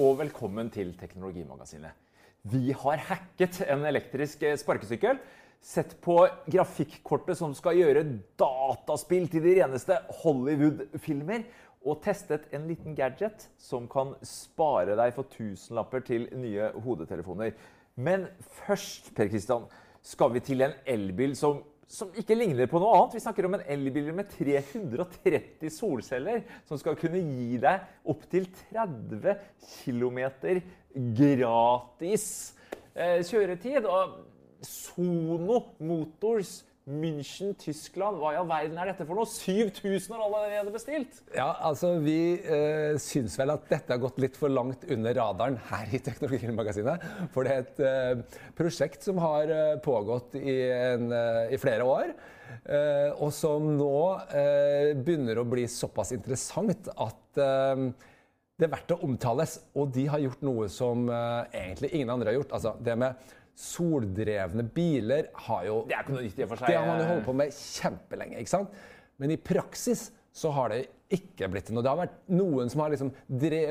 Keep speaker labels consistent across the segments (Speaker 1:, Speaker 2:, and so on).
Speaker 1: og velkommen til Teknologimagasinet. Vi har hacket en elektrisk sparkesykkel, sett på grafikkortet som skal gjøre dataspill til de reneste Hollywood-filmer, og testet en liten gadget som kan spare deg for tusenlapper til nye hodetelefoner. Men først, Per Kristian, skal vi til en elbil som som ikke ligner på noe annet. Vi snakker om en elbil med 330 solceller som skal kunne gi deg opptil 30 km gratis eh, kjøretid. Og Sono Motors München, Tyskland. Hva i all verden er dette for noe? 7000 har allerede bestilt!
Speaker 2: Ja, altså Vi eh, syns vel at dette har gått litt for langt under radaren her i Teknologimagasinet. For det er et eh, prosjekt som har eh, pågått i, en, eh, i flere år. Eh, og som nå eh, begynner å bli såpass interessant at det er verdt å omtales. Og de har gjort noe som egentlig ingen andre har gjort. Altså det med soldrevne biler har jo
Speaker 1: Det er ikke noe nytt i og for seg.
Speaker 2: Det har man jo holdt på med kjempelenge. ikke sant? Men i praksis så har det ikke blitt noe. Det har vært noen som har liksom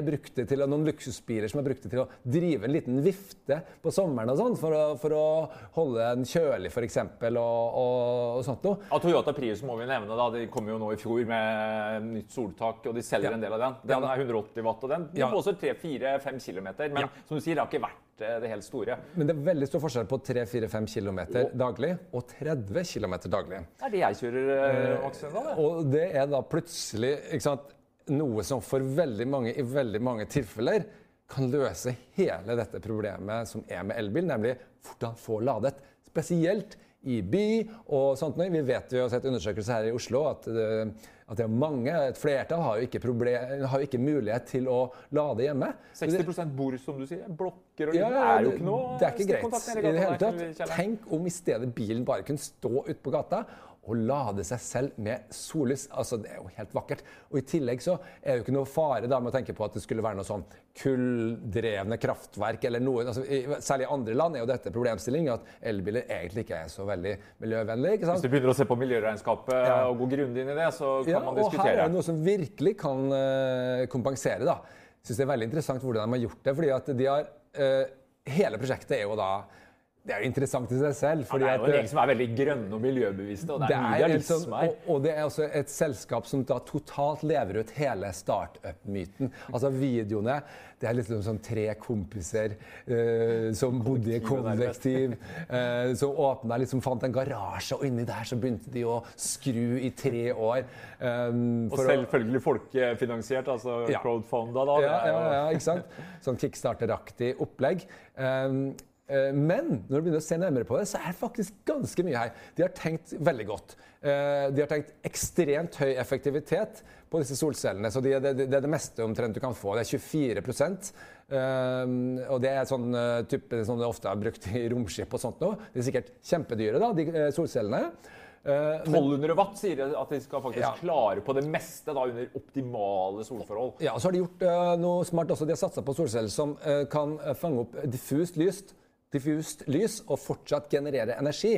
Speaker 2: brukt det til, noen luksusbiler som har brukt det til å drive en liten vifte på sommeren og sånn, for, for, å holde den kjølig f.eks. Og, og, og sånt noe.
Speaker 1: Ja, Toyota Prius må vi nevne. da, De kom jo nå i fjor med nytt soltak, og de selger ja. en del av den. Den er 180 watt, og den ja. blåser 3-4-5 km. Men ja. som du sier, det har ikke vært det helt store.
Speaker 2: Men det er veldig stor forskjell på 3-4-5 km daglig og 30 km daglig.
Speaker 1: Det er det jeg kjører, eh, Aksel. Da,
Speaker 2: og det er da plutselig sant, noe som for veldig mange i veldig mange tilfeller kan løse hele dette problemet som er med elbil, nemlig hvordan få ladet. Spesielt i by og sånt. Vi vet jo, har sett undersøkelser her i Oslo at, eh, at det er mange, et flertall har jo ikke, problem, har jo ikke mulighet til å lade hjemme.
Speaker 1: 60% bor, som du sier. Blokker og ja, det er jo ikke noe
Speaker 2: Det er ikke greit i det hele tatt. Tenk om i stedet bilen bare kunne stå ute på gata å lade seg selv med sollys. Altså, det er jo helt vakkert. Og I tillegg så er det jo ikke noe fare da med å tenke på at det skulle være noe sånn kulldrevne kraftverk eller noe. Altså, i, særlig i andre land er jo dette problemstilling at elbiler egentlig ikke er så veldig miljøvennlige.
Speaker 1: Hvis du begynner å se på miljøregnskapet ja. og gå grundig inn i det, så kan ja, man diskutere.
Speaker 2: Og her er det noe som virkelig kan uh, kompensere. da. Jeg syns det er veldig interessant hvordan de har gjort det. fordi at de har, uh, Hele prosjektet er jo da det er jo interessant i seg selv.
Speaker 1: Ja, det er jo en gjeng som er veldig grønne og miljøbevisste. Og det er, det er mye
Speaker 2: sånn, og, og, det er også et selskap som da totalt lever ut hele startup-myten. Altså videoene Det er litt sånn tre kompiser uh, som bodde i kollektiv. Uh, som åpna liksom, fant en garasje, og inni der så begynte de å skru i tre år.
Speaker 1: Um, og selvfølgelig folkefinansiert, altså ja. crowdfunda, da.
Speaker 2: Ja, ja, ja, ikke sant? Sånn kickstarter-aktig opplegg. Um, Eh, men når du begynner å se nærmere på det, så er det faktisk ganske mye her. De har tenkt veldig godt. Eh, de har tenkt ekstremt høy effektivitet på disse solcellene. Så det, er det, meste omtrent du kan få. Det er 24 eh, Og det er sånn type som det ofte er brukt i romskip og sånt noe. De er sikkert kjempedyre, da, de solcellene.
Speaker 1: 1200 watt sier at de skal faktisk ja. klare på det meste da, under optimale solforhold.
Speaker 2: Ja, og så har de gjort uh, noe smart også. De har satsa på solceller som uh, kan fange opp diffust lys diffust lys og fortsatt generere energi.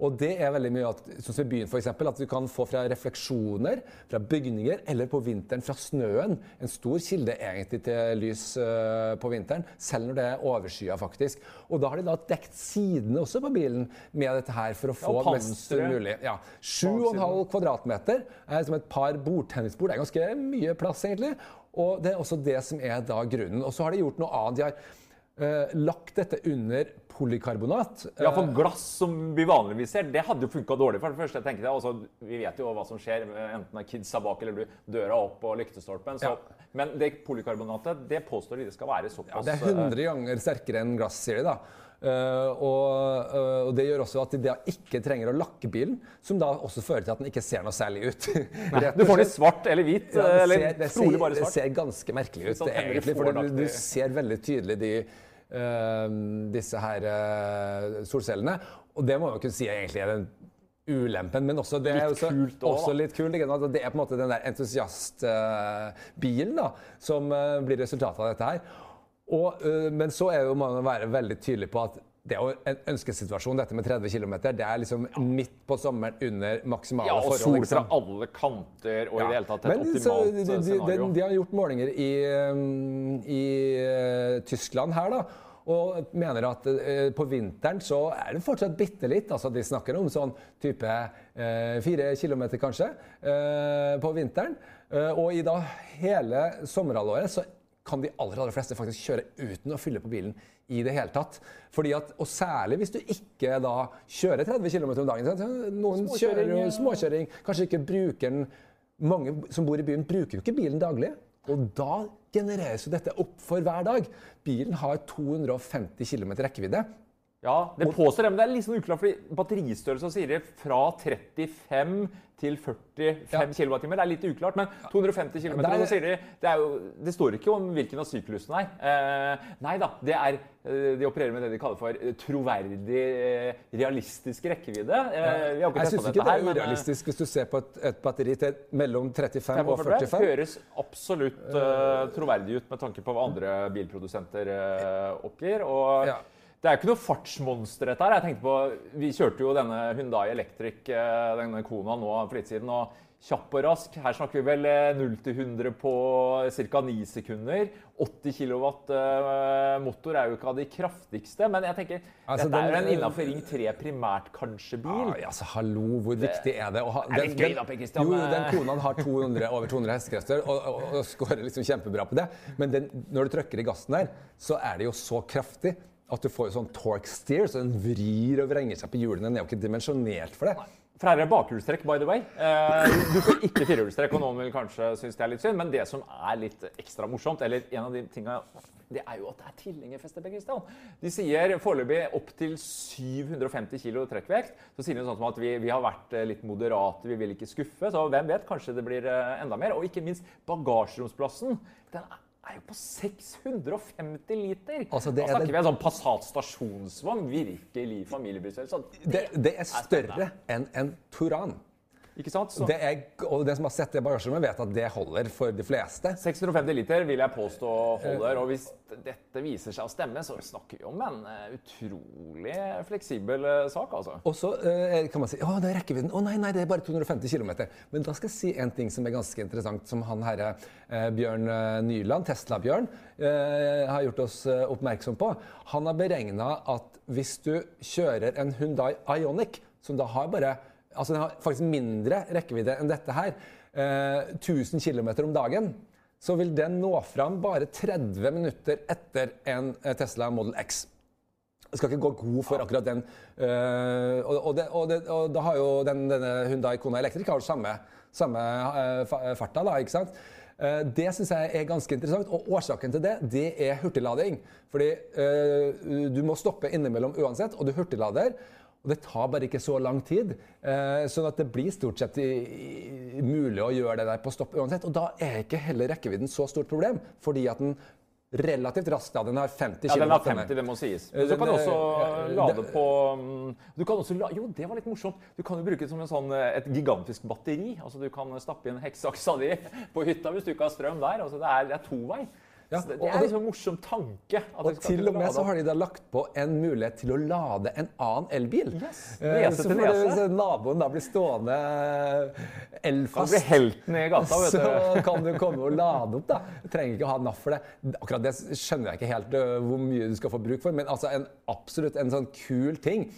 Speaker 2: Og det er veldig mye at, sånn som i byen for eksempel, at du kan få fra refleksjoner fra bygninger eller på vinteren fra snøen. En stor kilde egentlig til lys uh, på vinteren, selv når det er overskya. faktisk. Og da har de da dekt sidene også på bilen med dette her for å få ja, mest mulig. Ja, 7,5 kvadratmeter er som et par bordtennisbord. Det er ganske mye plass, egentlig. Og det er også det som er da grunnen. Og så har de gjort noe annet. De har eh, lagt dette under polykarbonat.
Speaker 1: Ja, for glass som vi vanligvis ser, det hadde jo funka dårlig. for det første, jeg det. Også, Vi vet jo hva som skjer, enten det er kidsa bak eller døra opp og lyktestolpen. Så, ja. Men det polykarbonatet det påstår de det skal være såpass
Speaker 2: ja, Det er 100 ganger sterkere enn glass, sier de da. Uh, og, uh, og, Det gjør også at de da ikke trenger å lakke bilen, som da også fører til at den ikke ser noe særlig ut.
Speaker 1: Nei, du får den svart eller hvit? Ja, eller
Speaker 2: ser, det, ser, det ser ganske merkelig ut, egentlig. For du, du, ser veldig tydelig de disse her uh, solcellene. Og det må man kunne si egentlig er den ulempen, men også, det er også, kult også, også litt kult. Det er på en måte den der entusiastbilen uh, som uh, blir resultatet av dette her. Og, uh, men så er jo man være veldig tydelig på at det er jo en ønskesituasjon, dette med 30 km. Det er liksom midt på sommeren under maksimale forhold.
Speaker 1: Ja, og
Speaker 2: forhold.
Speaker 1: sol fra
Speaker 2: liksom.
Speaker 1: alle kanter og i det hele tatt et
Speaker 2: Men så,
Speaker 1: optimalt
Speaker 2: de,
Speaker 1: eh,
Speaker 2: de, de,
Speaker 1: scenario.
Speaker 2: de har gjort målinger i, um, i uh, Tyskland her, da. Og mener at uh, på vinteren så er det fortsatt bitte litt. Altså de snakker om sånn type eh, fire kilometer, kanskje, eh, på vinteren. Eh, og i da hele sommerhalvåret så kan de aller, aller fleste faktisk kjøre uten å fylle på bilen i det hele tatt. Fordi at, og særlig hvis du ikke da kjører 30 km om dagen. Noen kjører jo småkjøring, kanskje ikke bruker den Mange som bor i byen, bruker jo ikke bilen daglig. Og da genereres jo dette opp for hver dag. Bilen har 250 km rekkevidde.
Speaker 1: Ja, det påstår det, men det er litt sånn uklart, fordi batteristørrelsen sier det fra 35 til 45
Speaker 2: Ja.
Speaker 1: kWt. Det er litt uklart, men 250 km, så sier de, det, jo, det står ikke om hvilken av syklusene er. Eh, nei da, det er, eh, de opererer med det de kaller for troverdig, eh, realistisk rekkevidde. Eh,
Speaker 2: Jeg syns ikke det er
Speaker 1: men, eh,
Speaker 2: urealistisk hvis du ser på et, et batteri til mellom 35 og
Speaker 1: 45
Speaker 2: Det
Speaker 1: høres absolutt eh, troverdig ut med tanke på hva andre bilprodusenter oppgir. Og
Speaker 2: Ja.
Speaker 1: Det er jo ikke noe fartsmonster, dette her. Jeg tenkte på, Vi kjørte jo denne Hyundai Electric, eh, denne Kona, nå for litt siden. og Kjapp og rask. Her snakker vi vel eh, 0 til 100 på ca. 9 sekunder. 80 kW motor er jo ikke av de kraftigste, men jeg tenker
Speaker 2: Altså,
Speaker 1: dette er jo en
Speaker 2: eh,
Speaker 1: innafor Ring 3 primært kanskje bil.
Speaker 2: Ja, altså, hallo, hvor viktig er det å ha
Speaker 1: er litt gøy da, Per Christian,
Speaker 2: Jo, den konaen har 200, over 200 hestekrefter og, og, og scorer liksom kjempebra på det. Men den, når du trykker i gassen der, så er det jo så kraftig at du får sånn torque steer, så den vrir og vrenger seg på hjulene. Den er jo ikke dimensjonert for det.
Speaker 1: For her er det bakhjulstrekk, by the way. Eh, du får ikke firehjulstrekk, og noen vil kanskje synes det er litt synd, men det som er litt ekstra morsomt, eller en av de tingene, det er jo at det er tilhengerfeste, Per Kristian. De sier foreløpig opptil 750 kg trekkvekt. Så sier de sånn som at vi, vi har vært eh, litt moderate, vi vil ikke skuffe. Så hvem vet, kanskje det blir eh, enda mer. Og ikke minst bagasjeromsplassen. Den er er jo på 650 liter!
Speaker 2: Altså, det
Speaker 1: da
Speaker 2: er
Speaker 1: snakker
Speaker 2: det-
Speaker 1: vi en sånn Passat stasjonsvogn. Virkelig familiebilsel. Det,
Speaker 2: Det, det er større enn en Turan.
Speaker 1: Ikke sant? Så
Speaker 2: Det er, og den som har sett det bagasjerommet, vet at det holder for de fleste.
Speaker 1: 650 liter vil jeg påstå holder. Og hvis dette viser seg å stemme, så snakker vi om en eh, utrolig fleksibel eh, sak, altså.
Speaker 2: Og så eh, kan man si å, det er rekkevidden. Å nei, nei, det er bare 250 km. Men da skal jeg si en ting som er ganske interessant, som han herre Bjørn Nyland, Tesla-Bjørn, har gjort oss oppmerksom på. Han har beregna at hvis du kjører en Hundai Ioniq, som da har bare Altså den har faktisk mindre rekkevidde enn dette her, eh, 1000 km om dagen, så vil den nå fram bare 30 minutter etter en eh, Tesla Model X. Jeg skal ikke gå god for akkurat den. øh, og, og, det, og, det, og da har jo den, denne Hyundai Kona Electric har jo samme, samme øh, farta, da, ikke sant? Eh, det syns jeg er ganske interessant, og årsaken til det, det er hurtiglading. Fordi øh, du må stoppe innimellom uansett, og du hurtiglader. Og det tar bare ikke så lang tid. Eh, sånn at det blir stort sett i, i, mulig å gjøre det der på stopp uansett. Og da er ikke heller rekkevidden så stort problem, fordi at den relativt raskt da, den har 50 km.
Speaker 1: Ja, den har 50, det må sies.
Speaker 2: Men
Speaker 1: Så kan du også
Speaker 2: eh,
Speaker 1: lade på mm, Du kan også la, Jo, det var litt morsomt. Du kan jo bruke det som en sånn, eh, et gigantisk batteri. Altså Du kan stappe inn heksaksa di på hytta hvis du ikke har strøm der. Altså Det er, det er tovei.
Speaker 2: Ja,
Speaker 1: det, det er liksom en morsom tanke. at
Speaker 2: Og
Speaker 1: du
Speaker 2: til og med
Speaker 1: lade
Speaker 2: så har de da lagt på en mulighet til å lade en annen elbil.
Speaker 1: Yes,
Speaker 2: Eh,
Speaker 1: nese
Speaker 2: så
Speaker 1: til nese.
Speaker 2: Hvis naboen da blir stående elfast.
Speaker 1: blir helten i gata, vet
Speaker 2: Så kan du komme og lade opp, da. Du trenger ikke å ha NAF for det. Akkurat det skjønner jeg ikke helt øh, hvor mye du skal få bruk for, men altså en, absolutt en sånn kul ting.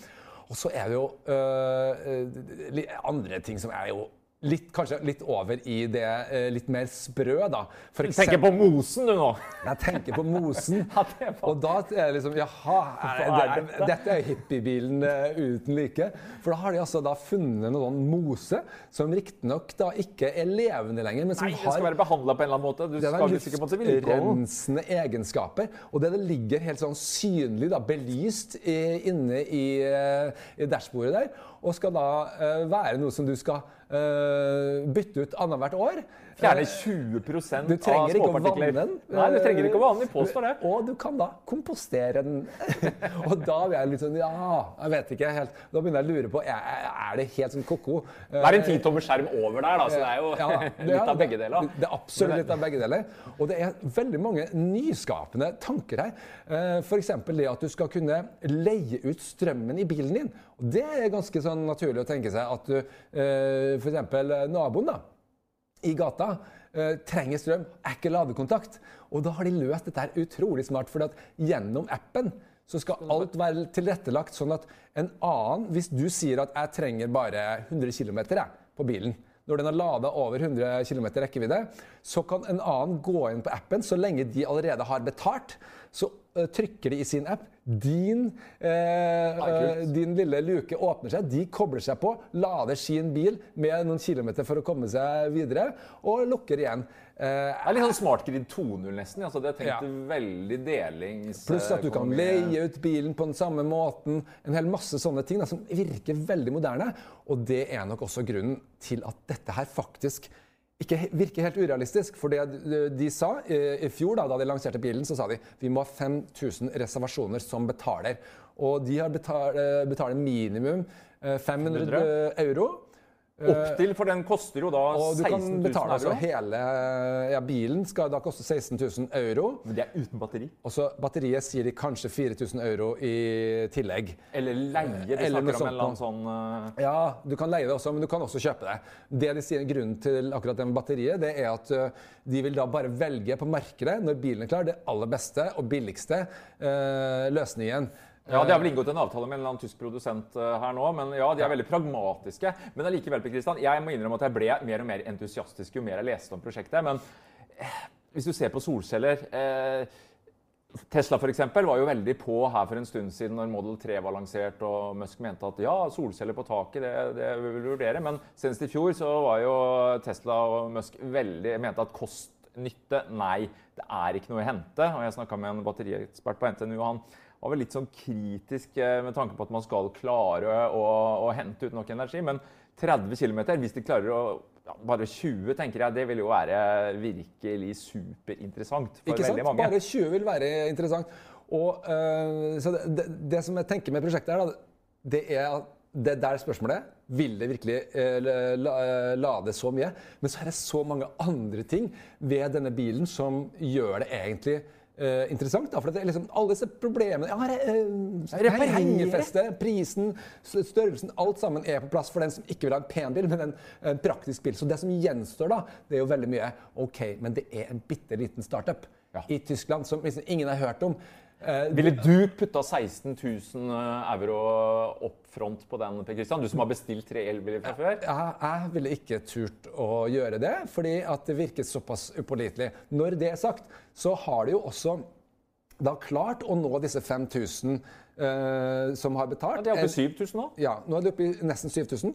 Speaker 2: Og så er det jo øh, andre ting som er jo litt, kanskje litt over i det øh, litt mer sprø, da. For
Speaker 1: Du tenker på mosen, du nå.
Speaker 2: jeg tenker på mosen. Og da er det liksom Jaha, er,
Speaker 1: er
Speaker 2: det,
Speaker 1: dette?
Speaker 2: er hippiebilen uh, uten like. For da har de altså da funnet noen mose som riktignok da ikke er levende lenger, men som
Speaker 1: Nei, det skal være behandla på en eller annen måte. Du
Speaker 2: det
Speaker 1: skal ikke ikke måtte
Speaker 2: rensende egenskaper. Og det, det ligger helt sånn synlig, da, belyst i, inne i, eh, i dashbordet der. Og skal da eh, være noe som du skal eh, bytte ut annethvert år.
Speaker 1: Fjerne
Speaker 2: Eh,
Speaker 1: 20
Speaker 2: du
Speaker 1: av småpartikler.
Speaker 2: den.
Speaker 1: Nei, du trenger ikke å vanne den. De påstår det.
Speaker 2: Og du kan da kompostere den. og da blir jeg litt sånn Ja, jeg vet ikke helt. Da begynner jeg å lure på er, det helt sånn ko-ko.
Speaker 1: Det er en 10 tommer skjerm over der, da, så det er jo
Speaker 2: Ja, det
Speaker 1: litt
Speaker 2: er-
Speaker 1: av begge deler.
Speaker 2: Det er absolutt litt av begge deler. Og det er veldig mange nyskapende tanker her. F.eks. det at du skal kunne leie ut strømmen i bilen din. Og det er ganske sånn naturlig å tenke seg at du f.eks. naboen da, i gata eh, trenger strøm, er ikke ladekontakt. Og da har de løst dette her utrolig smart, for gjennom appen så skal alt være tilrettelagt sånn at en annen Hvis du sier at jeg trenger bare 100 km på bilen, når den har lada over 100 km rekkevidde, så kan en annen gå inn på appen så lenge de allerede har betalt. Så trykker de i sin app. Din, eh, eh, din lille luke åpner seg, de kobler seg på, lader sin bil med noen kilometer for å komme seg videre, og lukker igjen. Eh,
Speaker 1: Det er litt sånn Smart Grid 2.0 nesten. Altså, det er tenkt
Speaker 2: Ja.
Speaker 1: veldig delings...
Speaker 2: Pluss at du kan leie ut bilen på den samme måten. En hel masse sånne ting da, som virker veldig moderne. Og det er nok også grunnen til at dette her faktisk ikke virker helt urealistisk. For det de, sa eh, i fjor, da, da de lanserte bilen, så sa de vi må ha 5000 reservasjoner som betaler. Og de har betal, eh, betaler minimum eh, 500 euro.
Speaker 1: Opptil, for den koster jo da
Speaker 2: Og du
Speaker 1: 16
Speaker 2: kan
Speaker 1: 000
Speaker 2: betale altså
Speaker 1: euro.
Speaker 2: hele ja, Bilen skal da koste 16 000 euro.
Speaker 1: Men det er uten batteri.
Speaker 2: Og så batteriet sier de kanskje 4000 euro i tillegg.
Speaker 1: Eller leie. De
Speaker 2: Eller
Speaker 1: snakker om en eller annen sånn uh...
Speaker 2: Ja, du kan leie det også, men du kan også kjøpe det. Det de sier Grunnen til akkurat det med batteriet, det er at de vil da bare velge på markedet, når bilen er klar, det aller beste og billigste uh, løsningen.
Speaker 1: Ja, De har vel inngått en avtale med en eller annen tysk produsent eh, her nå. Men ja, de er veldig pragmatiske. Men allikevel, Kristian, jeg må innrømme at jeg ble mer og mer entusiastisk jo mer jeg leste om prosjektet. Men eh, hvis du ser på solceller eh, Tesla for eksempel, var jo veldig på her for en stund siden når Model 3 var lansert, og Musk mente at ja, solceller på taket, det, det vil vi vurdere. Men senest i fjor så var jo Tesla og Musk veldig mente at kost-nytte, nei, det er ikke noe å hente. Og jeg snakka med en batteriekspert på NTNU, og han var vel litt sånn kritisk eh, med tanke på at man skal klare å, å hente ut nok energi. Men 30 km, hvis de klarer å ja, bare 20, tenker jeg, det vil jo være virkelig superinteressant for
Speaker 2: Ikke sant?
Speaker 1: veldig mange.
Speaker 2: Bare 20 vil være interessant. Og, øh, så det, det, det som jeg tenker med prosjektet her, da, det er at det der spørsmålet Vil det virkelig eh, lade så mye? Men så er det så mange andre ting ved denne bilen som gjør det egentlig eh, interessant. Da, for det er liksom alle disse problemene ja,
Speaker 1: uh,
Speaker 2: Hengefestet, prisen, størrelsen Alt sammen er på plass for den som ikke vil ha en pen bil, men en, en praktisk bil. Så det som gjenstår, da, det er jo veldig mye. OK, men det er en bitte liten startup
Speaker 1: Ja.
Speaker 2: i Tyskland som liksom ingen har hørt om. Eh,
Speaker 1: Ville du putta 16 000 euro opp front på den, Per Christian? Du som har bestilt tre elbiler fra før?
Speaker 2: jeg, jeg ville ikke turt å gjøre det, fordi at det virket såpass upålitelig. Når det er sagt, så har de jo også da klart å nå disse 5000 eh, som har betalt.
Speaker 1: Ja, de er oppe i
Speaker 2: En-
Speaker 1: 7000 nå.
Speaker 2: Ja, nå er de oppe i nesten 7000.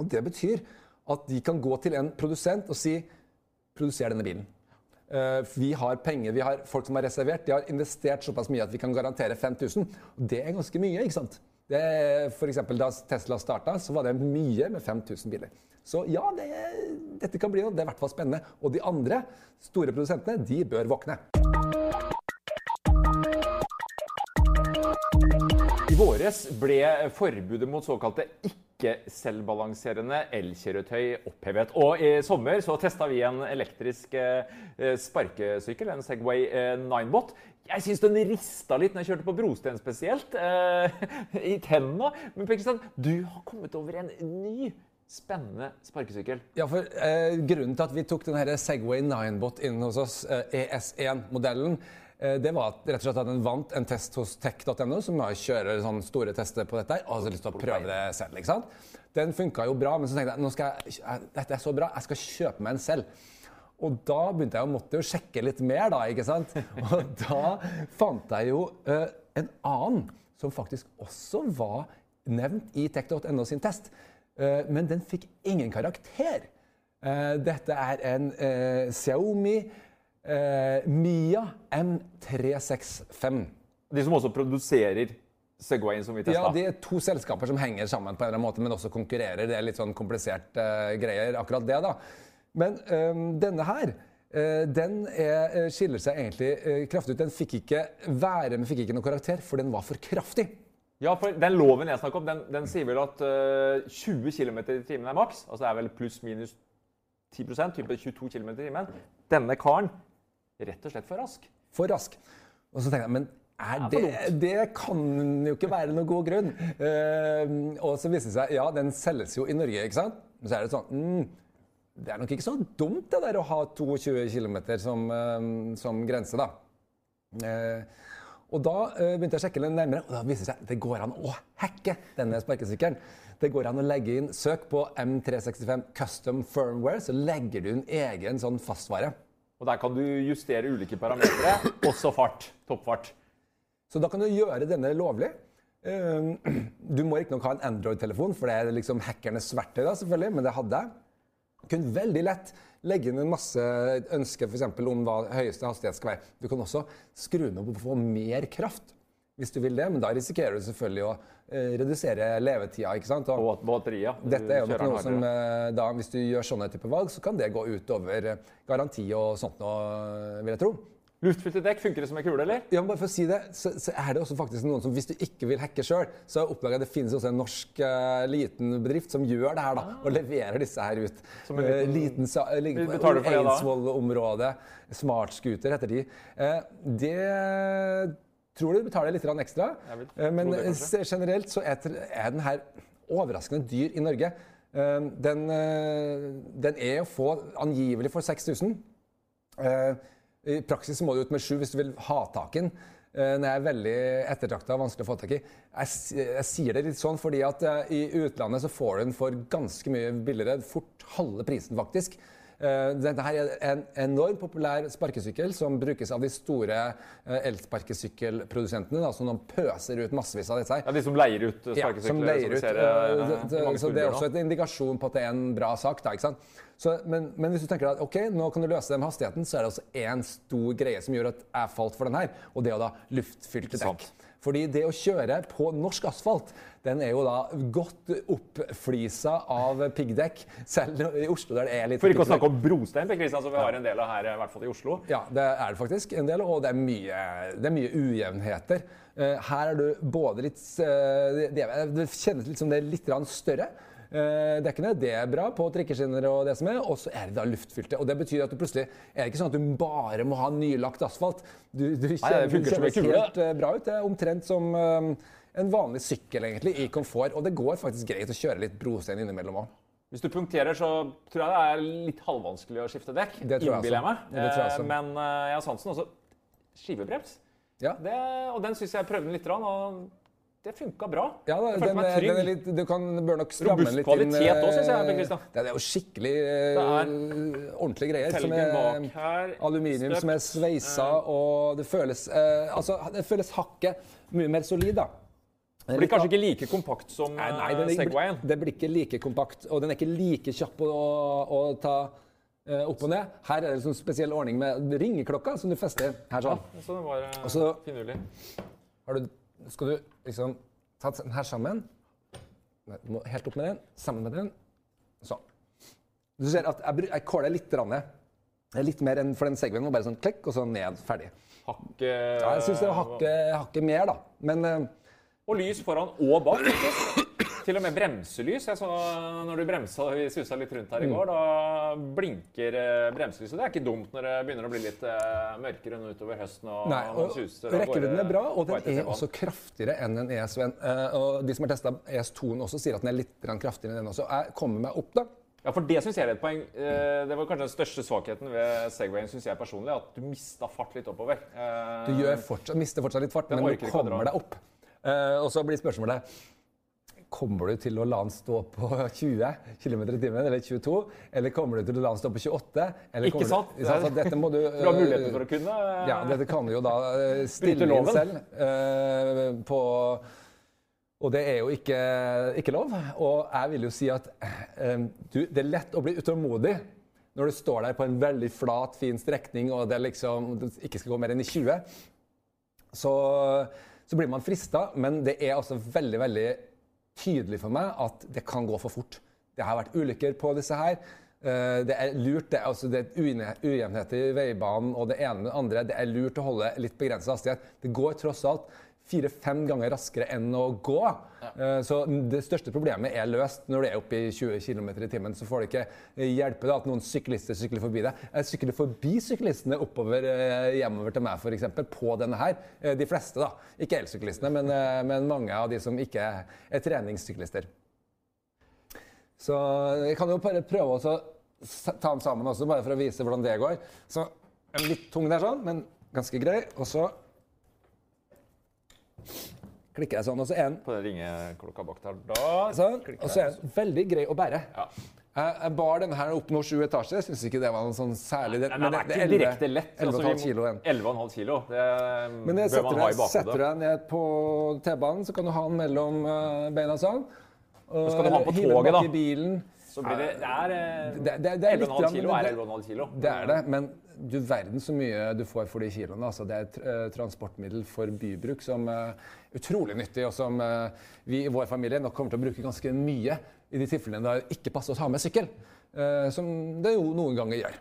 Speaker 2: Og det betyr at de kan gå til en produsent og si produser denne bilen. Eh, vi har penger, vi har folk som har reservert. De har investert såpass mye at vi kan garantere 5000. Og det er ganske mye, ikke sant? Det for eksempel, da Tesla starta, så var det mye med 5000 biler. Så ja, det, dette kan bli noe. Det er i hvert fall spennende. Og de andre store produsentene, de bør våkne.
Speaker 1: I våres ble forbudet mot såkalte ikke-selvbalanserende elkjøretøy opphevet. Og i sommer så testa vi en elektrisk eh, sparkesykkel, en Segway eh, Ninebot. Jeg syns den rista litt når jeg kjørte på brosten spesielt, eh, i tenna. Men Per du har kommet over en ny spennende sparkesykkel.
Speaker 2: Ja, for eh, Grunnen til at vi tok denne Segway Ninebot inn hos oss, eh, ES1-modellen, eh, det var rett og slett at den vant en test hos tech.no, som kjører sånne store tester på dette. og hadde lyst til å prøve det selv. ikke sant? Den funka jo bra, men så tenkte jeg nå skal jeg, dette er så bra, jeg skal kjøpe meg en selv. Og da begynte jeg å måtte jo sjekke litt mer, da. ikke sant? Og da fant jeg jo uh, en annen som faktisk også var nevnt i tech.no sin test. Uh, men den fikk ingen karakter. Uh, dette er en eh, Xiaomi eh, Mia M365.
Speaker 1: De som også produserer Segwayen som vi testa?
Speaker 2: Ja, Det er to selskaper som henger sammen på en eller annen måte, men også konkurrerer. Det er litt sånn komplisert eh, greier, akkurat det. da. Men eh, denne her uh, den er, skiller seg egentlig uh, kraftig ut. Den fikk ikke være men fikk ikke noe karakter, for den var for kraftig.
Speaker 1: Ja, for Den loven jeg snakker om, den, den sier vel at 20 km i timen er maks. Altså det er vel pluss minus 10% type 22 km i timen. Denne karen rett og slett for rask.
Speaker 2: For rask. Og så tenker jeg, men det, det, kan jo ikke være noen god grunn. Uh, og så viser det seg ja, den selges jo i Norge, ikke sant? Men så er det sånn mm, Det er nok ikke så dumt det der å ha 22 km som, uh, som grense, da. Uh, og da begynte jeg å sjekke litt nærmere, og da viser det seg det går an å hacke denne sparkesykkelen. Det går an å legge inn Søk på M365 Custom Firmware, så legger du inn egen sånn fastvare.
Speaker 1: Og der kan du justere ulike parametere, også fart. Toppfart.
Speaker 2: Så da kan du gjøre denne lovlig. Ehm, du må riktignok ha en Android-telefon, for det er liksom hackernes verktøy, da, selvfølgelig, men det hadde jeg. Kunne veldig lett legge inn en masse ønsker om hva høyeste hastighet skal være. Du kan også skru den opp og få mer kraft hvis du vil det, men da risikerer du selvfølgelig å eh, redusere levetida. ikke sant?
Speaker 1: Og batteria.
Speaker 2: Dette er jo noe som eh, da, Hvis du gjør sånne type valg, så kan det gå utover over garanti og sånt noe, vil jeg tro.
Speaker 1: Luftfylte dekk, funker det som en kule, eller?
Speaker 2: Ja, bare for å si det, så, så, er det også faktisk noen som, hvis du ikke vil hacke sjøl, så oppdager jeg at det finnes også en norsk uh, liten bedrift som gjør det her, da. Ah. Og leverer disse her ut. Som en liten, uh, liten Ligger på Eidsvoll-området. Smartscooter heter de. Uh, det tror du betaler litt ekstra. men det, generelt så er, er den her overraskende dyr i Norge. Den, den, er å få angivelig for 6000. I praksis må du ut med sju hvis du vil ha tak i den. Eh, den er veldig ettertrakta og vanskelig å få tak i. Jeg, jeg, sier det litt sånn fordi at eh, i utlandet så får du den for ganske mye billigere. Fort halve prisen, faktisk. Uh, dette her er en enormt populær sparkesykkel som brukes av de store uh, elsparkesykkelprodusentene. som pøser ut massevis av disse
Speaker 1: Ja, De som leier ut sparkesykler? Ja, som leier ut.
Speaker 2: Det, så det er også en indikasjon på at det er en bra sak. Da, ikke sant? Så, men, men, hvis du tenker at ok, nå kan du løse det med hastigheten, så er det også én stor greie som gjør at jeg falt for den her, og det er da luftfylte dekk. Sant. Fordi det å kjøre på norsk asfalt, den er jo da godt oppflisa av piggdekk. Selv i Oslo der det er litt
Speaker 1: For ikke å snakke om brostein, Kristian, som vi har en del av her, i hvert fall i Oslo.
Speaker 2: Ja, det er det faktisk en del, og det er mye, det er mye ujevnheter. Eh, her er du både litt eh, Det kjennes litt som det er litt større. Eh, dekkene. Det er bra på trikkeskinner og det som er. Og så er det da luftfylte. Og det betyr at du plutselig er det ikke sånn at du bare må ha nylagt asfalt. Du, du kjenner, Nei, det kjennes helt uh, bra ut. Det er omtrent som um, en vanlig sykkel egentlig, i komfort. Og det går faktisk greit å kjøre litt brostein innimellom òg.
Speaker 1: Hvis du punkterer, så tror jeg det er litt halvvanskelig å skifte dekk.
Speaker 2: Det tror jeg,
Speaker 1: jeg meg. Men jeg har sansen også. Skivebrems. Ja. Det, og den syns jeg prøvde litt. Og det funka bra.
Speaker 2: Ja, da, den, den, er litt, du kan, bør nok stramme den litt
Speaker 1: inn. Robust kvalitet òg, syns jeg. Kristian.
Speaker 2: Det er jo skikkelig uh, ordentlige greier. Som er her, aluminium støpt. som er sveisa, og det føles uh, Altså, det føles hakket mye mer solid, da.
Speaker 1: Det blir kanskje ikke like kompakt som nei, nei,
Speaker 2: eh,
Speaker 1: Segwayen?
Speaker 2: Det blir ikke like kompakt, og den er ikke like kjapp å, å ta uh, opp og ned. Her er det en sånn spesiell ordning med ringeklokka som du fester her sånn.
Speaker 1: Ja, så det var uh, finurlig.
Speaker 2: Har du skal du liksom ta den her sammen. Du må helt opp med den, sammen med den. Sånn. Du ser at jeg, jeg kåler litt. Rann, litt mer enn for den Segwayen bare sånn klikk, og så ned. Ferdig.
Speaker 1: Hakke
Speaker 2: ja, Jeg syns det var hakke, hakke mer, da. Men uh,
Speaker 1: Og lys foran og bak. Til og med bremselys. Jeg så når du bremsa vi susa litt rundt her i mm. går, da blinker eh, bremselyset. Det er ikke dumt når det begynner å bli litt mørkere mørkere utover høsten. og,
Speaker 2: Nei, og suser, Rekkevidden er bra, og den er også kraftigere enn en. Uh, og de som har testa ES2-en også, sier at den er litt kraftigere enn den også. Jeg kommer meg opp, da.
Speaker 1: Ja, for Det synes jeg er et poeng. Det var kanskje den største svakheten ved Segwayen synes jeg personlig, at du mista fart litt oppover.
Speaker 2: Du gjør fortsatt, mister fortsatt litt fart, men du kommer deg opp. Og så blir spørsmålet Kommer du til å la den stå på 20 km i timen, eller 22? Eller kommer du til å la den stå på 28?
Speaker 1: Ikke sant?
Speaker 2: Du, sant? dette må du
Speaker 1: Du har muligheten for å kunne
Speaker 2: Ja, dette kan du jo da eh, stille inn selv. Uh, på og det er jo ikke, ikke, lov. Og jeg vil jo si at uh, du, det er lett å bli utålmodig når du står der på en veldig flat, fin strekning og det liksom ikke skal gå mer enn i 20. Så så blir man frista, men det er også veldig, veldig tydelig for meg at det kan gå for fort. Det har vært ulykker på disse her. Eh, det er lurt, det er, altså, det er ujevnheter i veibanen og det ene med det andre. Det er lurt å holde litt begrenset hastighet. Det går tross alt fire-fem ganger raskere enn å gå. Ja. Eh, så det største problemet er løst når det er oppe i 20 km i timen. Så får det ikke hjelpe da, at noen syklister sykler forbi deg. Jeg sykler forbi syklistene oppover eh, hjemover til meg f.eks. på denne her. De fleste, da. Ikke elsyklistene, men, men mange av de som ikke er treningssyklister. Så jeg kan jo bare prøve å ta den sammen også, bare for å vise hvordan det går. Så litt tung der sånn, men ganske grei. Og så klikker jeg sånn, og så er den
Speaker 1: På den ringeklokka bak der. Da
Speaker 2: sånn. Og så er den veldig grei å bære. Ja. Jeg bar denne her opp nå sju etasjer. Jeg syns ikke det var noe sånn særlig
Speaker 1: det, Men det, det er ikke direkte lett. 11,5 altså, kilo. 11,5 kilo. Det
Speaker 2: men jeg bør man ha i bakhodet. Setter du deg ned på T-banen, så kan du ha den mellom eh, beina sånn.
Speaker 1: Og skal du ha den på toget, da? Så blir det, det er, det, det, det er 11,5 kilo er 11,5 kilo.
Speaker 2: Det er det, men du verden så mye du får for de kiloene. Altså, det er et uh, transportmiddel for bybruk som er uh, utrolig nyttig, og som uh, vi i vår familie nok kommer til å bruke ganske mye i de tilfellene det ikke passer å ta med sykkel. Uh, som det jo noen ganger gjør.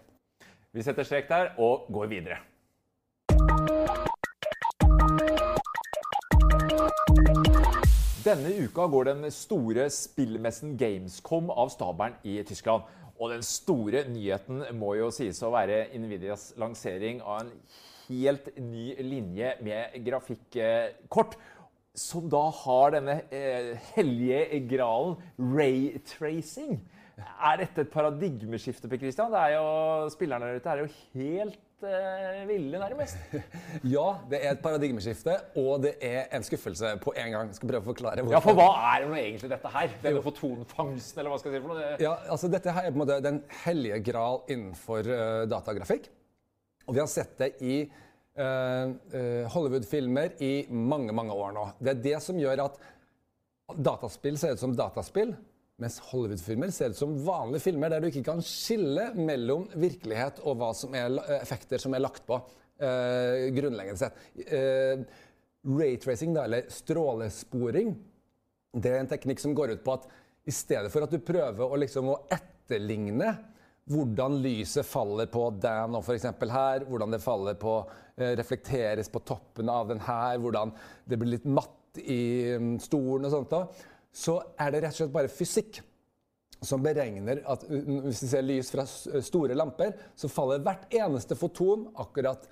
Speaker 1: Vi setter strek der og går videre. Denne uka går den store spillmessen Gamescom av stabelen i Tyskland. Og den store nyheten må jo sies å være Nvidias lansering av en helt ny linje med grafikkort. Som da har denne eh, hellige gralen raytracing. Er dette et paradigmeskifte? Per Christian? Det er jo, spillerne der ute er jo helt uh, ville, nærmest.
Speaker 2: ja, det er et paradigmeskifte, og det er en skuffelse på en gang. Jeg skal prøve å forklare
Speaker 1: hvorfor. Ja, for hva er det egentlig dette her? Denne fotonfangsten, eller hva skal jeg si for noe?
Speaker 2: Ja, altså Dette her er på en måte den hellige gral innenfor uh, datagrafikk. Og vi har sett det i uh, Hollywood-filmer i mange, mange år nå. Det er det som gjør at dataspill ser ut som dataspill. Mens Hollywood-filmer ser ut som vanlige filmer der du ikke kan skille mellom virkelighet og hva som er effekter som er lagt på. Uh, grunnleggende sett. Uh, Raytracing, da, eller strålesporing, det er en teknikk som går ut på at i stedet for at du prøver å, liksom, å etterligne hvordan lyset faller på den og f.eks. her, hvordan det faller på, uh, reflekteres på toppen av den her, hvordan det blir litt matt i um, stolen og sånt. da, så er det rett og slett bare fysikk som beregner at hvis vi ser lys fra store lamper, så faller hvert eneste foton akkurat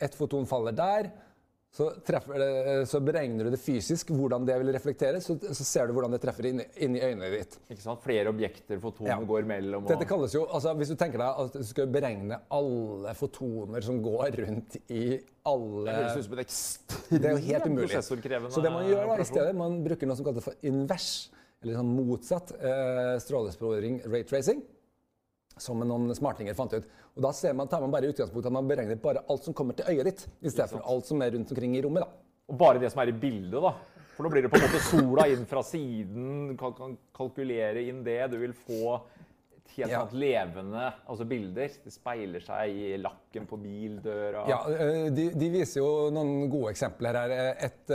Speaker 2: ett foton faller der. Så, det, så, beregner du det fysisk, hvordan det vil reflektere, så, så ser du hvordan det treffer inn, i øynene ditt.
Speaker 1: Ikke sant? Flere objekter fotoner ja. går mellom.
Speaker 2: Og... Dette kalles jo, altså Hvis du tenker deg at du skal beregne alle fotoner som går rundt i alle
Speaker 1: Det høres ut som et ekstremt
Speaker 2: Det er jo helt umulig. Så det man gjør da, i stedet, man bruker noe som kalles for invers, eller sånn motsatt eh, strålesporing, rate-tracing som noen smartinger fant ut. Og Da man, tar man bare utgangspunkt at man beregner bare alt som kommer til øyet ditt, i stedet for alt som er rundt omkring i rommet. da.
Speaker 1: Og bare det som er i bildet, da. For nå blir det på en måte sola inn fra siden. Du kan, kan kalkulere inn det. Du vil få helt ja. levende altså bilder. Det speiler seg i lakken på bildøra.
Speaker 2: Ja, de, de, viser jo noen gode eksempler her. Et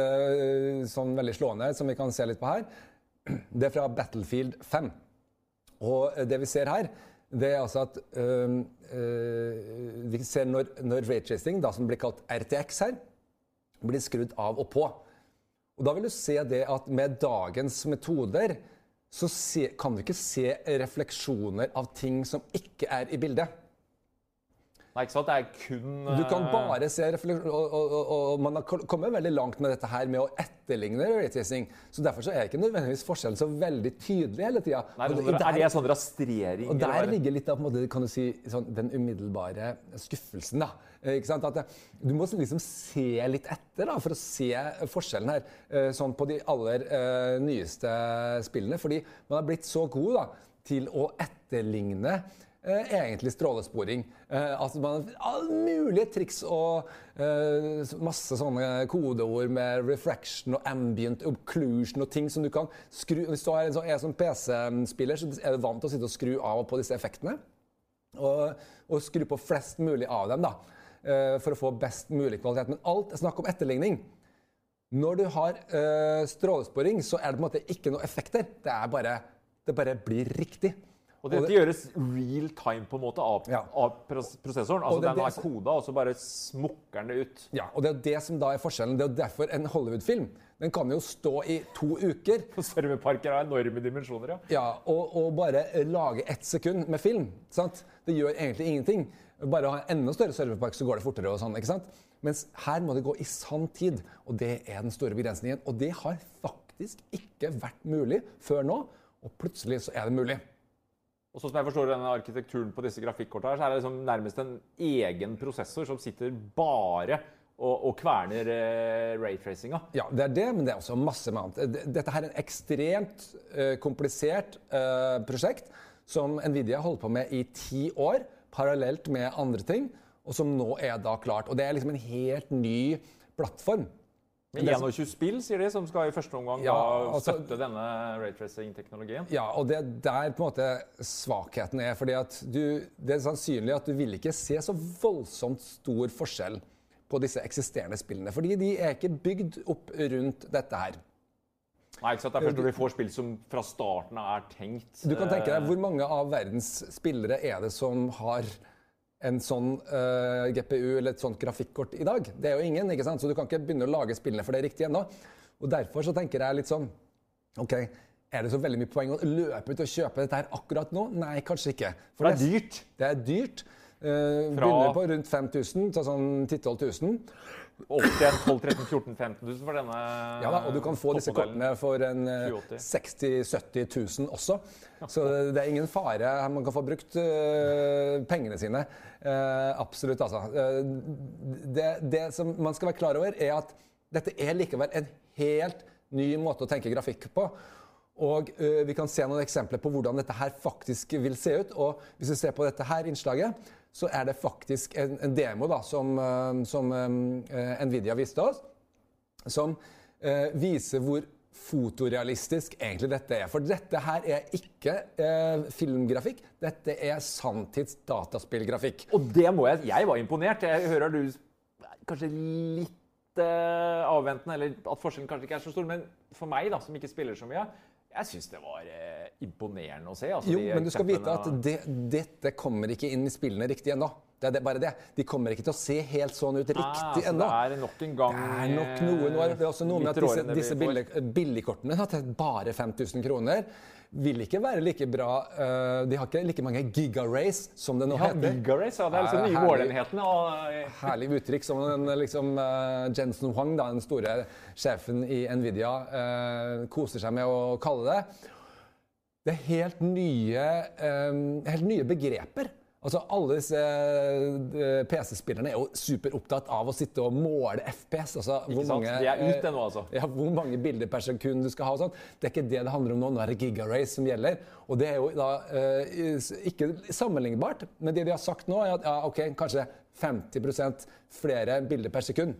Speaker 2: sånn veldig slående som vi kan se litt på her, det er fra Battlefield 5. Og det vi ser her, det er altså at øh, øh, Vi ser når, når raytracing, da, som blir kalt RTX her, blir skrudd av og på. Og Da vil du se det at med dagens metoder så se, kan du ikke se refleksjoner av ting som ikke er i bildet.
Speaker 1: Nei, ikke sant? Det er kun
Speaker 2: Du kan eh, bare se refleksjoner, og, og, og, og, man har kommet veldig langt med dette her med å etterligne raytracing. Så derfor så er ikke nødvendigvis forskjellen så veldig tydelig hele tida.
Speaker 1: Er det sånn rastrering?
Speaker 2: Og der ligger litt av måte, kan du si, sånn, den umiddelbare skuffelsen. da. Eh, ikke sant? At eh, Du må liksom se litt etter da, for å se forskjellen her. Sånn på de aller uh, nyeste spillene. Fordi man har blitt så god da, til å etterligne egentlig strålesporing. Eh, altså man har alle mulige triks og eh, masse sånne kodeord med refraction og ambient occlusion og ting som du kan skru Hvis du er sånn, sånn PC-spiller, så er du vant til å sitte og skru av og på disse effektene. Og, og skru på flest mulig av dem, da. Eh, for å få best mulig kvalitet. Men alt er snakk om etterligning. Når du har strålesporing, så er det på en måte ikke noe effekter. Det, er bare, det bare blir riktig.
Speaker 1: Og dette gjøres real time på en måte av,
Speaker 2: Ja.
Speaker 1: av prosessoren. Altså
Speaker 2: det
Speaker 1: Den
Speaker 2: det
Speaker 1: er koda, og så bare smukker den det ut.
Speaker 2: Ja, og det er det som da er forskjellen. Det er derfor en Hollywood-film den kan jo stå i to uker
Speaker 1: Serverparker har enorme dimensjoner, ja.
Speaker 2: ja, og, og bare lage ett sekund med film. Sant? Det gjør egentlig ingenting. Bare ha en enda større serverpark, så går det fortere. og sånn, ikke sant? Mens her må det gå i sann tid, og det er den store begrensningen. Og det har faktisk ikke vært mulig før nå, og plutselig så er det mulig.
Speaker 1: Og sånn som jeg forstår denne arkitekturen på disse grafikkortene, her, så er det liksom nærmest en egen prosessor som sitter bare og, og kverner eh, raytracinga.
Speaker 2: Ja, det er det, men det er også masse med annet. Dette her er en ekstremt eh, komplisert eh, prosjekt som Nvidia holdt på med i ti år, parallelt med andre ting, og som nå er da klart. Og det er liksom en helt ny plattform.
Speaker 1: Med 21 spill, sier de, som skal i første omgang
Speaker 2: Ja, altså-
Speaker 1: støtte denne raytracing-teknologien.
Speaker 2: Ja, og det er der på en måte svakheten er. fordi at du, Det er sannsynlig at du vil ikke se så voldsomt stor forskjell på disse eksisterende spillene. Fordi de er ikke bygd opp rundt dette her.
Speaker 1: Nei, ikke sant? Det er først når vi får spill som fra starten av er tenkt
Speaker 2: Du kan tenke deg,
Speaker 1: eh,
Speaker 2: Hvor mange av verdens spillere er det som har en sånn uh, GPU eller et sånt grafikkort i dag? Det er jo ingen, ikke sant? så du kan ikke begynne å lage spillene for det riktig ennå. Og Derfor så tenker jeg litt sånn OK, er det så veldig mye poeng å løpe ut og kjøpe dette her akkurat nå? Nei, kanskje ikke.
Speaker 1: For det er dyrt.
Speaker 2: Det er dyrt. Eh, Begynner på rundt 5000 til sånn 10 000-12 000.
Speaker 1: Opp til 12 13 14 15 000 for denne
Speaker 2: Ja da, og du kan få disse kortene for en eh,
Speaker 1: 80.
Speaker 2: 60 000-70 000 også. Så det er ingen fare. Man kan få brukt uh, pengene sine. Uh, absolutt, altså. Uh, det, det som man skal være klar over, er at dette er likevel en helt ny måte å tenke grafikk på. Og Vi kan se noen eksempler på hvordan dette her faktisk vil se ut. og Hvis vi ser på dette her innslaget, så er det faktisk en, en demo da, som, eh, som eh, Nvidia viste oss som eh, viser hvor fotorealistisk egentlig dette er. For dette her er ikke eh, filmgrafikk, dette er sanntids dataspillgrafikk.
Speaker 1: Og det må jeg Jeg var imponert. Jeg hører du kanskje litt eh, avventende, eller at forskjellen kanskje ikke er så stor. Men for meg, da, som ikke spiller så mye, jeg syns det var eh, imponerende å se. Altså,
Speaker 2: Jo, men du skal vite at det, dette kommer ikke inn i spillene riktig ennå. Det er det, bare det. De kommer ikke til å se helt sånn ut
Speaker 1: Ah,
Speaker 2: riktig
Speaker 1: så
Speaker 2: ennå.
Speaker 1: Det er nok en gang
Speaker 2: Det er nok noe nå. er også noe med at disse,
Speaker 1: det
Speaker 2: disse billig, billigkortene at det er bare 5000 kroner vil ikke være like bra. eh, de har ikke like mange gigarace som det nå
Speaker 1: Ja,
Speaker 2: heter.
Speaker 1: Gigarace, ja, det er liksom nye
Speaker 2: herlig.
Speaker 1: målenheten. Og,
Speaker 2: Herlig uttrykk som den liksom, eh, Jensen Huang, da, den store sjefen i Nvidia, eh, koser seg med å kalle det. Det er helt nye, eh, helt nye begreper. Altså, alle disse eh, PC-spillerne er jo superopptatt av å sitte og måle FPS. Altså, hvor
Speaker 1: sant?
Speaker 2: mange,
Speaker 1: De er ute
Speaker 2: eh,
Speaker 1: nå, altså.
Speaker 2: Ja, hvor mange bilder per sekund du skal ha og sånt. Det er ikke det det handler om nå. Nå er det gigarace som gjelder. Og det er jo da eh, ikke sammenlignbart. Men det de har sagt nå, er at ja, ok, kanskje 50% flere bilder per sekund.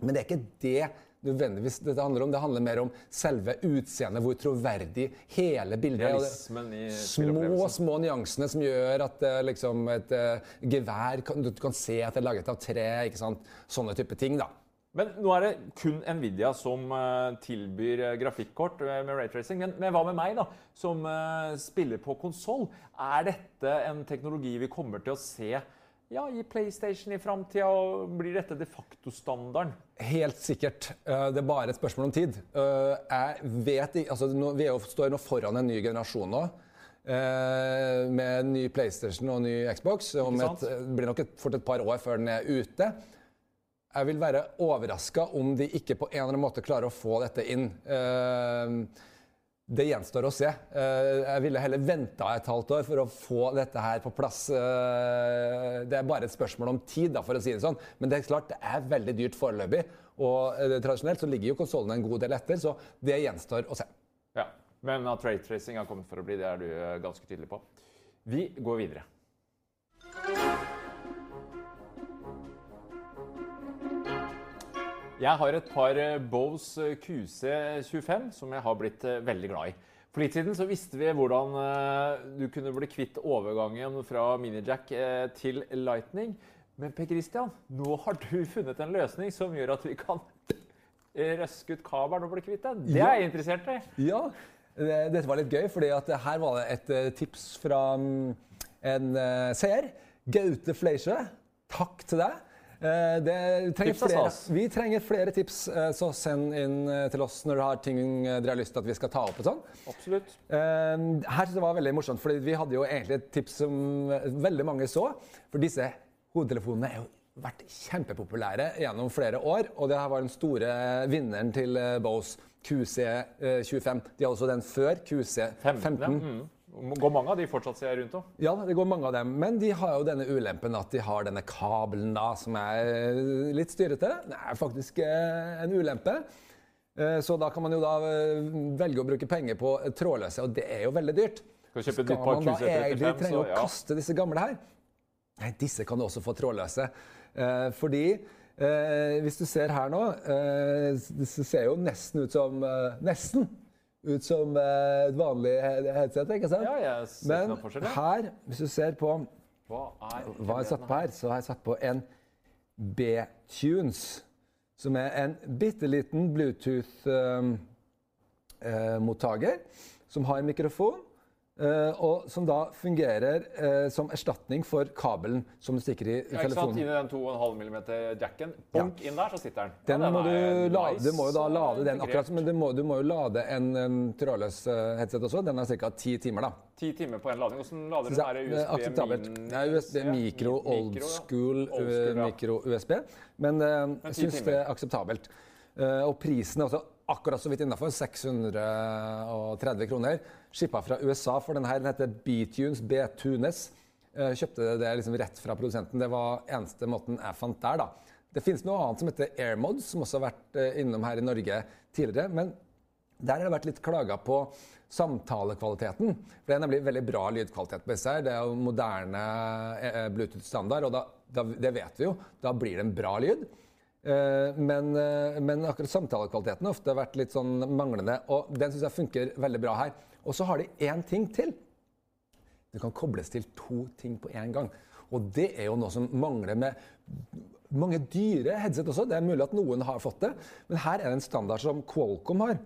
Speaker 2: Men det er ikke det nødvendigvis dette handler om. Det handler mer om selve utseendet, hvor troverdig hele bildet er.
Speaker 1: Realismen
Speaker 2: Små, små nyansene som gjør at eh, liksom, et uh, gevær kan, Du kan se at det er laget av tre. ikke sant? Sånne type ting. da.
Speaker 1: Men nå er det kun Nvidia som eh, tilbyr grafikkort med raytracing. Men, men hva med meg, da, som spiller på konsoll? Er dette en teknologi vi kommer til å se ja, i PlayStation i framtida? Blir dette de facto standarden?
Speaker 2: Helt sikkert. Eh, Det er bare et spørsmål om tid. Eh, Jeg vet ikke, altså Vi står nå foran en ny generasjon nå. eh, Med ny PlayStation og ny Xbox. Et, det blir nok et, fort et par år før den er ute. Jeg vil være overraska om de ikke på en eller annen måte klarer å få dette inn. Eh, Det gjenstår å se. Eh, Jeg ville heller venta et halvt år for å få dette her på plass. Eh, Det er bare et spørsmål om tid, for å si det sånn. Men det er klart, det er veldig dyrt foreløpig. Og eh, tradisjonelt så ligger jo konsollene en god del etter, så det gjenstår å se.
Speaker 1: Ja, Men at raytracing har kommet for å bli, det er du ganske tydelig på. Vi går videre. Jeg har et par eh, Bose QC25 som jeg har blitt eh, veldig glad i. For litt siden så visste vi hvordan eh, du kunne bli kvitt overgangen fra minijack eh, til lightning. Men Per Christian, nå har du funnet en løsning som gjør at vi kan røske ut kabelen og bli kvitt det. Det er jeg interessert i.
Speaker 2: Ja, dette var litt gøy, at her var det et eh, tips fra mm, en eh, seer. Gaute Fleisjø, takk til deg. Eh, det trenger
Speaker 1: er
Speaker 2: flere, vi trenger flere tips, eh, så send inn eh, til oss når dere har ting dere har lyst til at vi skal ta opp. og sånn.
Speaker 1: Absolutt.
Speaker 2: Her det var veldig morsomt, fordi vi hadde jo egentlig et tips som veldig mange så. For disse hodetelefonene er jo vært kjempepopulære gjennom flere år. Og det her var den store vinneren til Bose, QC25. De hadde også den før, QC15.
Speaker 1: 15. Ja. Mm. Går mange av de fortsatt, ser jeg rundt om?
Speaker 2: Ja, det går mange av dem. Men de har jo denne ulempen at de har denne kabelen da, som er litt styrete. Det er faktisk eh, en ulempe. Eh, Så da kan man jo da eh, velge å bruke penger på trådløse, og det er jo veldig dyrt.
Speaker 1: Skal
Speaker 2: Skal man da egentlig trenge
Speaker 1: så
Speaker 2: å kaste disse gamle her? Nei, disse kan du også få trådløse. Eh, fordi eh, hvis du ser her nå, eh, disse ser jo nesten ut som eh, Nesten ut som eh, et vanlig headset, ikke sant?
Speaker 1: Ja, jeg ser
Speaker 2: Men
Speaker 1: forskjell, ja.
Speaker 2: her, hvis du ser på
Speaker 1: Hva er
Speaker 2: hva jeg har satt på her, så har jeg satt på en B-Tunes, som er en bitte liten Bluetooth-mottaker som har en mikrofon. Eh, og som da fungerer eh, som erstatning for kabelen som du stikker i
Speaker 1: Ja, ikke sant?
Speaker 2: telefonen.
Speaker 1: Inn i den 2,5 mm jacken. Bonk inn der, så sitter den.
Speaker 2: Den
Speaker 1: Ja,
Speaker 2: må du, lade,
Speaker 1: nice
Speaker 2: du må jo da lade den akkurat som, men du må, du må jo lade en, en trådløs eh, headset også. Den er ca. ti timer, da.
Speaker 1: Ti timer på en lading. Hvordan lader du den
Speaker 2: akseptabelt.
Speaker 1: USB
Speaker 2: Det er USB mikro, old school,
Speaker 1: Old school, ja.
Speaker 2: mikro-USB. Men jeg syns det er akseptabelt. Og prisen er også akkurat så vidt innafor. 630 kroner. Skippa fra USA for denne. Den heter B-Tunes. B-Tunes. Eh, kjøpte det liksom rett fra produsenten. Det var eneste måten jeg fant der, da. Det finnes noe annet som heter AirMods, som også har vært eh, innom her i Norge tidligere. men der har det vært litt klaga på samtalekvaliteten. For Det er nemlig veldig bra lydkvalitet på disse. her. Det er jo moderne eh, Bluetooth-standard, og da, da, det vet vi jo. Da blir det en bra lyd. Eh, Men, eh, men akkurat samtalekvaliteten har ofte vært litt sånn manglende, og den syns jeg funker veldig bra her. Og så har de én ting til. Det kan kobles til to ting på én gang. Og det er jo noe som mangler med mange dyre headset også. Det er mulig at noen har fått det, men her er det en standard som Qualcomm har,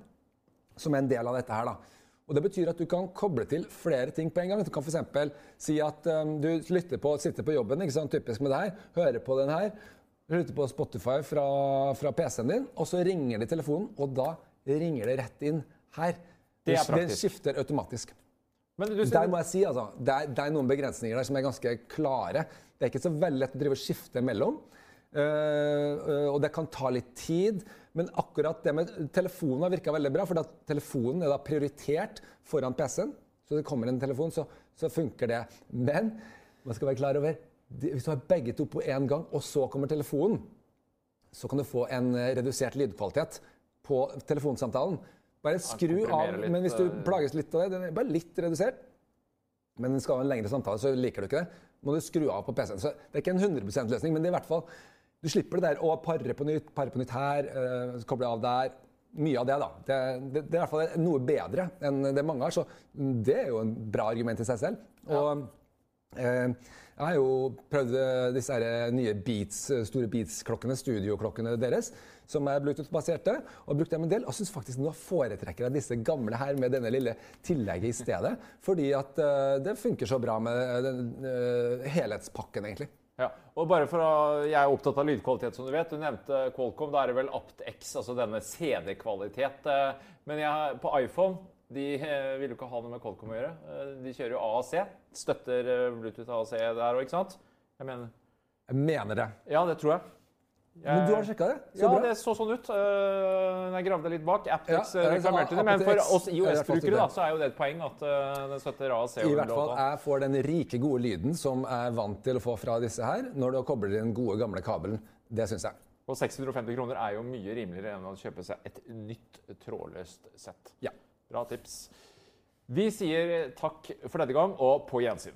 Speaker 2: som er en del av dette her. da. Og Det betyr at du kan koble til flere ting på en gang. Du kan f.eks. si at um, du lytter på, sitter på jobben, ikke sant? typisk med det her, hører på den her, lytter på Spotify fra, fra PC-en din, og så ringer det i telefonen, og da ringer det rett inn her.
Speaker 1: Det er
Speaker 2: det
Speaker 1: Den
Speaker 2: skifter automatisk.
Speaker 1: Men du,
Speaker 2: Der må jeg si, altså, det er, det er noen begrensninger der som er ganske klare. Det er ikke så veldig lett å drive og skifte mellom. Uh, uh, og det kan ta litt tid. Men akkurat det med telefonen har virka veldig bra, for telefonen er da prioritert foran PC-en. Så det kommer en telefon, så, så funker det. Men man skal være klar over hvis du har begge to på én gang, og så kommer telefonen, så kan du få en eh, redusert lydkvalitet på telefonsamtalen. Bare skru av,
Speaker 1: litt,
Speaker 2: men hvis du
Speaker 1: eh,
Speaker 2: plages litt av det, den er bare litt redusert, men den skal ha en lengre samtale, så liker du ikke det, må du skru av på PC-en. Så det er ikke en 100% løsning, men det er i hvert fall Du slipper det der å pare på nytt, pare på nytt her, øh, koble av der. Mye av det, da. Det, det, det er i hvert fall noe bedre enn det mange har, så det er jo en bra argument i seg selv. Og eh, jeg har jo prøvd eh, disse nye Beats, eh, store Beats-klokkene, studioklokkene deres, som er Bluetooth-baserte, og brukt dem en del. Og syns faktisk nå foretrekker jeg disse gamle her med denne lille tillegget i stedet. Fordi at eh, det funker så bra med den eh, helhetspakken, egentlig.
Speaker 1: Ja, og bare for å, Jeg er opptatt av lydkvalitet, som du vet. Du nevnte Qualcomm. Da er det vel APT-X, altså denne CD-kvalitet. eh, Men jeg, på iPhone de eh, vil jo ikke ha noe med Qualcomm å gjøre. Eh, De kjører jo AAC. Støtter eh, Bluetooth AAC der òg, ikke sant? Jeg mener
Speaker 2: Jeg mener det.
Speaker 1: Ja, det tror jeg.
Speaker 2: Men du har sjekka det? Så
Speaker 1: ja,
Speaker 2: bra.
Speaker 1: det så sånn ut. Jeg gravde litt bak. Aptex
Speaker 2: Ja,
Speaker 1: eh, reklamerte det. Men for oss
Speaker 2: er
Speaker 1: IOS-brukere da, så er jo det et poeng at den støtter AAC.
Speaker 2: I hvert fall, jeg får den rike, gode lyden som jeg er vant til å få fra disse her, når du kobler den gode, gamle kabelen. Det syns jeg.
Speaker 1: Og 650 kroner er jo mye rimeligere enn å kjøpe seg et nytt trådløst sett.
Speaker 2: Ja.
Speaker 1: Bra tips. Vi sier takk for denne gang, og på gjensyn.